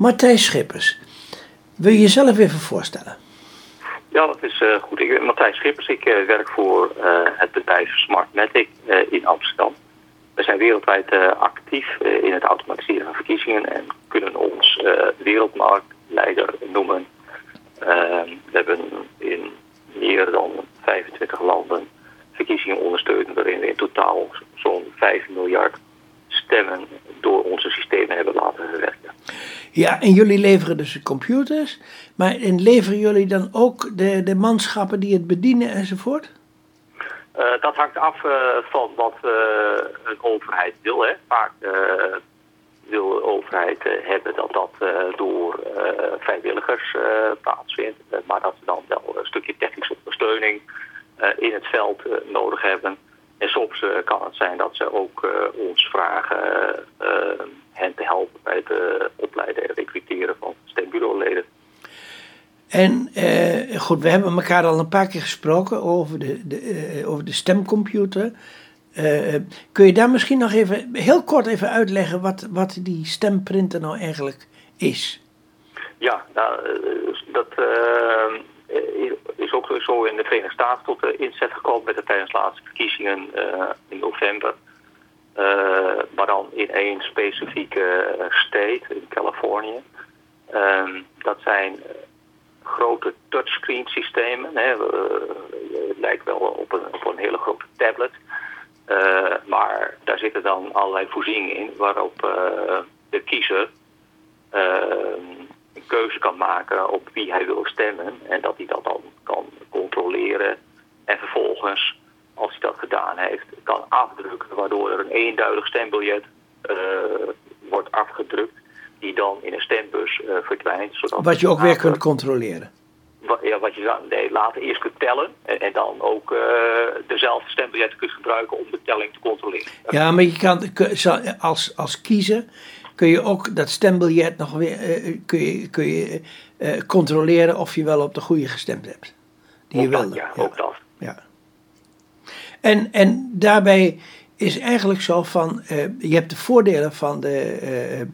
Matthijs Schippers, wil je jezelf even voorstellen? Ja, dat is uh, goed. Ik ben Matthijs Schippers. Ik uh, werk voor uh, het bedrijf Smartmatic in Amsterdam. We zijn wereldwijd actief in het automatiseren van verkiezingen en kunnen ons wereldmarktleider noemen. we hebben in meer dan 25 landen verkiezingen ondersteunen waarin we in totaal zo'n 5 miljard stemmen door onze systemen hebben laten verwerken. Ja, en jullie leveren dus de computers, maar en leveren jullie dan ook de, de manschappen die het bedienen enzovoort? Uh, dat hangt af uh, van wat uh, een overheid wil. Hè. Vaak wil de overheid hebben dat dat door vrijwilligers plaatsvindt, maar dat ze dan wel een stukje technische ondersteuning in het veld nodig hebben. En soms kan het zijn dat ze ook ons vragen hen te helpen bij het opleiden en recruteren van stembureauleden. En goed, we hebben elkaar al een paar keer gesproken over de, de, over de stemcomputer. Uh, kun je daar misschien nog even heel kort even uitleggen wat, wat die stemprinter nou eigenlijk is? Ja, nou, dat is ook zo in de Verenigde Staten tot de inzet gekomen met de tijdens de laatste verkiezingen in november. maar dan in één specifieke state, in Californië. Ehm, dat zijn grote touchscreen systemen. Hè. het lijkt wel op een, op een hele grote tablet. Maar daar zitten dan allerlei voorzieningen in waarop de kiezer uh, een keuze kan maken op wie hij wil stemmen. En dat hij dat dan kan controleren. En vervolgens, als hij dat gedaan heeft, kan afdrukken. Waardoor er een eenduidig stembiljet wordt afgedrukt die dan in een stembus uh, verdwijnt. Zodat wat je ook weer kunt controleren. ja, wat je dan nee, later eerst kunt tellen en, en dan ook uh, dezelfde stembiljetten kunt gebruiken om de telling te controleren. Ja, maar je kan als, als kiezer kun je ook dat stembiljet nog weer uh, kun je, kun je controleren of je wel op de goede gestemd hebt. Die ook je wilde. ja, ook dat. Ja. En, en daarbij is eigenlijk zo van, je hebt de voordelen van de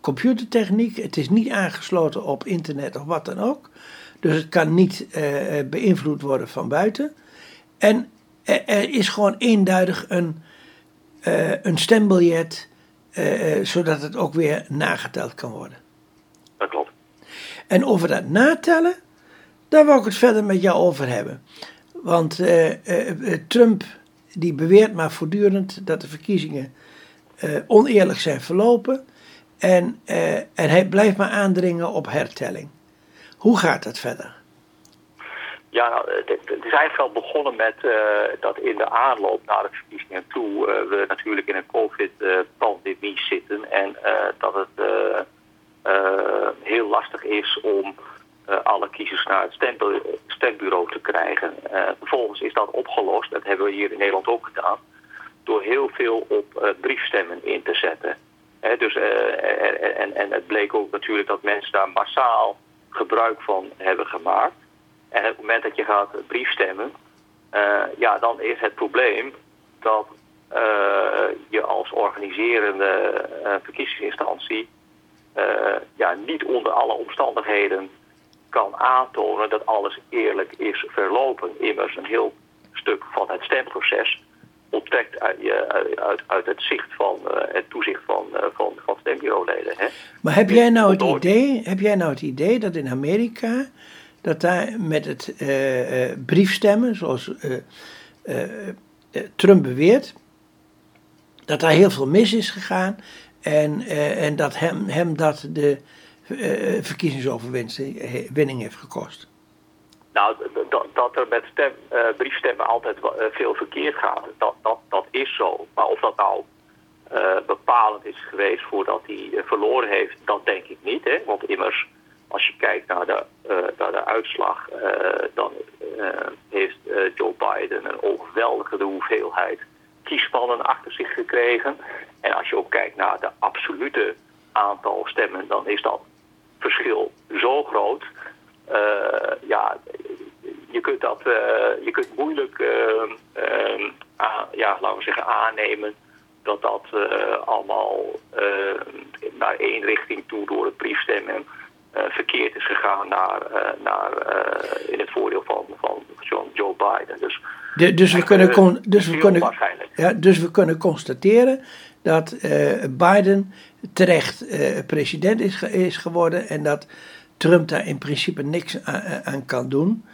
computertechniek. Het is niet aangesloten op internet of wat dan ook. Dus het kan niet beïnvloed worden van buiten. En er, is gewoon eenduidig een, een stembiljet, uh, zodat het ook weer nageteld kan worden. Dat klopt. En over dat natellen, daar wil ik het verder met jou over hebben. Want Trump die beweert maar voortdurend dat de verkiezingen oneerlijk zijn verlopen. En, en hij blijft maar aandringen op hertelling. Hoe gaat dat verder? Ja, het, is eigenlijk al begonnen met uh, dat in de aanloop naar de verkiezingen toe uh, we natuurlijk in een COVID-pandemie zitten en dat het heel lastig is om alle kiezers naar het stembureau, te krijgen. vervolgens is dat opgelost, dat hebben we hier in Nederland ook gedaan, door heel veel op briefstemmen in te zetten dus, en, en het bleek ook natuurlijk dat mensen daar massaal gebruik van hebben gemaakt. En op het moment dat je gaat briefstemmen, uh, ja, dan is het probleem dat uh, je als organiserende verkiezingsinstantie ja, niet onder alle omstandigheden kan aantonen dat alles eerlijk is verlopen. Immers een heel stuk van het stemproces onttrekt uit, uit, uit het zicht van uh, het toezicht van, uh, van, van stembureauleden. Hè? Maar heb jij, nou het idee, heb jij nou het idee dat in Amerika, dat daar met het uh, briefstemmen, zoals Trump beweert, dat daar heel veel mis is gegaan en, en dat hem, hem dat de verkiezingsoverwinning heeft gekost? Nou, dat, er met stem, briefstemmen altijd veel verkeerd gaat, dat, dat, dat is zo. Maar of dat nou bepalend is geweest voordat hij verloren heeft, dat denk ik niet. Hè? Want immers, als je kijkt naar de, naar de uitslag, dan heeft Joe Biden een ongeweldige hoeveelheid kiesmannen achter zich gekregen. En als je ook kijkt naar de absolute aantal stemmen, dan is dat verschil zo groot ja, je kunt dat je kunt moeilijk ja, laten we zeggen, aannemen dat dat allemaal naar één richting toe door het briefstemmen verkeerd is gegaan naar, naar, in het voordeel van, van John, Joe Biden. Dus, de, dus, we kunnen, dus, we kunnen, ja, dus we kunnen constateren dat Biden terecht president is, is geworden en dat Trump daar in principe niks aan, kan doen.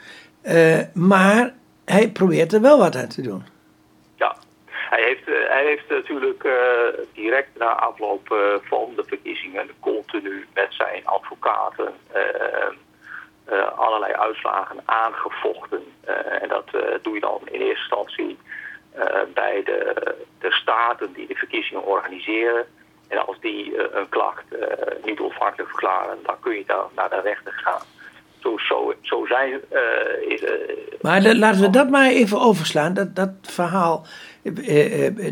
Maar hij probeert er wel wat aan te doen. Ja, hij heeft, uh, hij heeft natuurlijk uh, direct na afloop van de verkiezingen continu met zijn advocaten allerlei uitslagen aangevochten. en dat doe je dan in eerste instantie bij de, de staten die de verkiezingen organiseren. En als die een klacht niet ontvankelijk verklaren, dan kun je dan naar de rechter gaan. Zo, zo, zo zijn. Uh, is, maar de, laten we dat maar even overslaan. Dat, dat verhaal,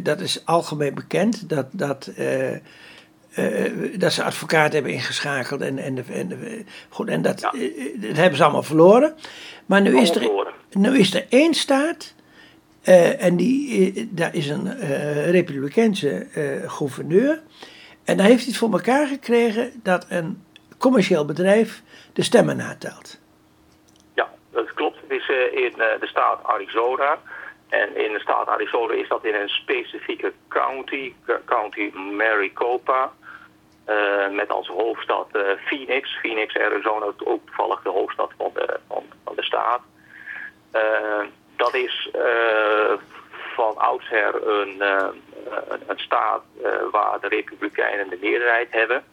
dat is algemeen bekend. Dat, dat, dat ze advocaat hebben ingeschakeld. En, en, en, goed, en dat, ja. dat hebben ze allemaal verloren. Maar nu is, er, nu is er één staat. En die, daar is een republikeinse gouverneur. En daar heeft hij het voor elkaar gekregen dat een commercieel bedrijf de stemmen natelt. Ja, dat klopt. Het is in de staat Arizona. En in de staat Arizona is dat in een specifieke county, county Maricopa. met als hoofdstad Phoenix. Phoenix, Arizona, ook toevallig de hoofdstad van de, van, de staat dat is van oudsher een, een, een, staat waar de Republikeinen de meerderheid hebben.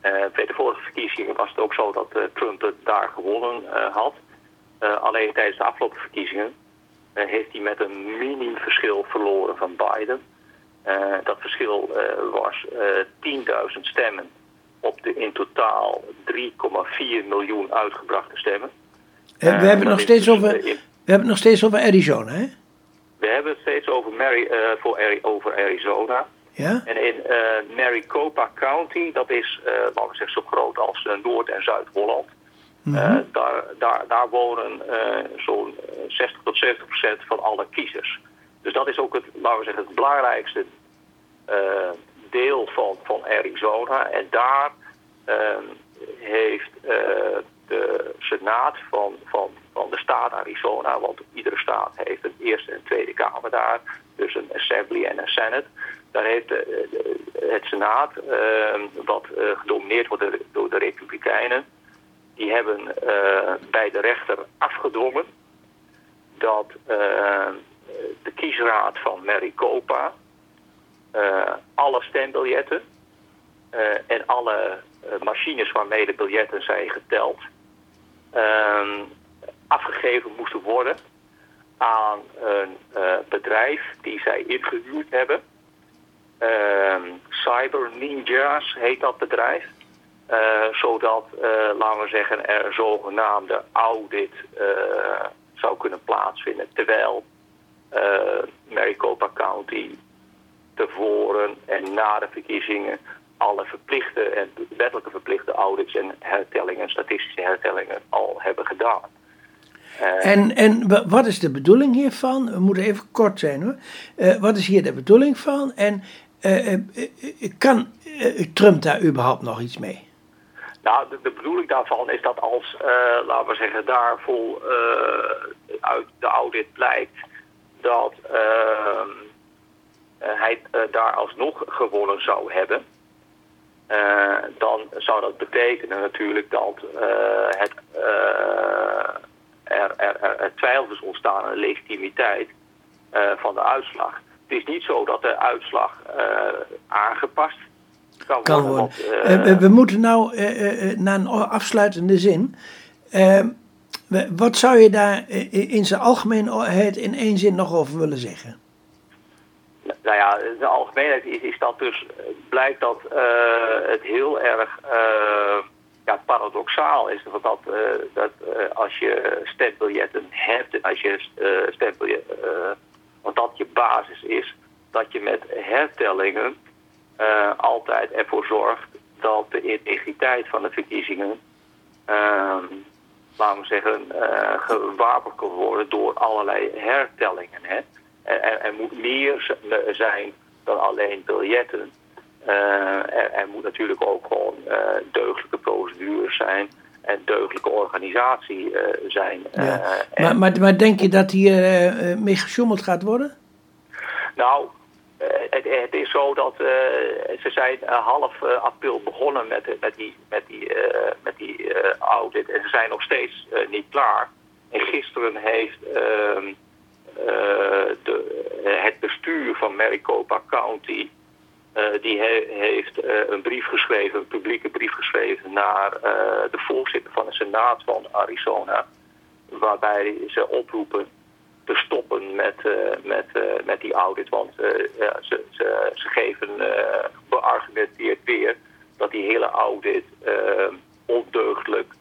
Bij de vorige verkiezingen was het ook zo dat Trump het daar gewonnen had. alleen tijdens de afgelopen verkiezingen heeft hij met een mini-verschil verloren van Biden. dat verschil was 10.000 stemmen op de in totaal 3,4 miljoen uitgebrachte stemmen. we hebben nog steeds dus over we hebben het nog steeds over Arizona, hè? We hebben het steeds over, Mary, uh, voor, over Arizona. Ja? En in uh, Maricopa County, dat is, uh, laten we zeggen, zo groot als Noord- en Zuid-Holland. Mm -hmm. daar, daar, daar wonen zo'n 60 tot 70 procent van alle kiezers. Dus dat is ook het, laten we zeggen, het belangrijkste deel van, van Arizona. En daar heeft de Senaat van, van van de staat Arizona, want iedere staat heeft een Eerste en Tweede Kamer daar, dus een Assembly en een Senate. Daar heeft het Senaat, ehm, wat eh, gedomineerd wordt door de Republikeinen, die hebben eh, bij de rechter afgedwongen dat ehm, de kiesraad van Maricopa eh, alle stembiljetten en alle machines waarmee de biljetten zijn geteld, ehm, afgegeven moesten worden aan een bedrijf die zij ingehuurd hebben. Uh, Cyber Ninjas heet dat bedrijf. Uh, zodat, uh, laten we zeggen, er zogenaamde audit zou kunnen plaatsvinden. Terwijl Maricopa County tevoren en na de verkiezingen alle verplichte en wettelijke verplichte audits en hertellingen, statistische hertellingen al hebben gedaan. Eh, en, en wat is de bedoeling hiervan? We moeten even kort zijn hoor. Wat is hier de bedoeling van? En kan Trump daar überhaupt nog iets mee? Nou, de, bedoeling daarvan is dat als, laten we zeggen, daar vol uit de audit blijkt dat hij daar alsnog gewonnen zou hebben. dan zou dat betekenen natuurlijk dat het er, er, er, twijfels ontstaan aan de legitimiteit van de uitslag. Het is niet zo dat de uitslag uh, aangepast kan, kan worden. worden. Want, uh, we moeten nou naar een afsluitende zin. wat zou je daar in zijn algemeenheid in één zin nog over willen zeggen? Nou ja, de algemeenheid is, is dat dus blijkt dat het heel erg ja, paradoxaal is dat, dat, uh, dat als je stembiljetten hebt, als je stembiljetten, want dat je basis is, dat je met hertellingen altijd ervoor zorgt dat de integriteit van de verkiezingen, ehm, laten we zeggen, gewapend kan worden door allerlei hertellingen. Hè. Er, moet meer zijn dan alleen biljetten. Er, er, moet natuurlijk ook gewoon deugdelijke procedures zijn en deugdelijke organisatie zijn. Ja. maar, maar, maar, denk je dat hier mee gesjoemeld gaat worden? Nou, het, het, is zo dat ze zijn half april begonnen met, met die, met die, met die audit en ze zijn nog steeds niet klaar. En gisteren heeft ehm, eh, de, het bestuur van Maricopa County... Uh, die heeft uh, een brief geschreven, een publieke brief geschreven... naar de voorzitter van de Senaat van Arizona... waarbij ze oproepen te stoppen met, met, met die audit. Want ja, ze, ze, geven beargumenteerd weer dat die hele audit ondeugdelijk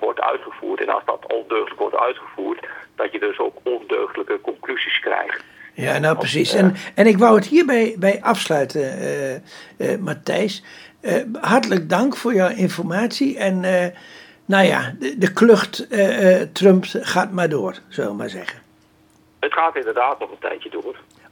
wordt uitgevoerd. En als dat ondeugdelijk wordt uitgevoerd, dat je dus ook ondeugdelijke conclusies krijgt. Ja, nou precies. En, en ik wou het hierbij bij afsluiten, uh, uh, Matthijs. hartelijk dank voor jouw informatie. En nou ja, de, de klucht Trump gaat maar door, zullen we maar zeggen. Het gaat inderdaad nog een tijdje door.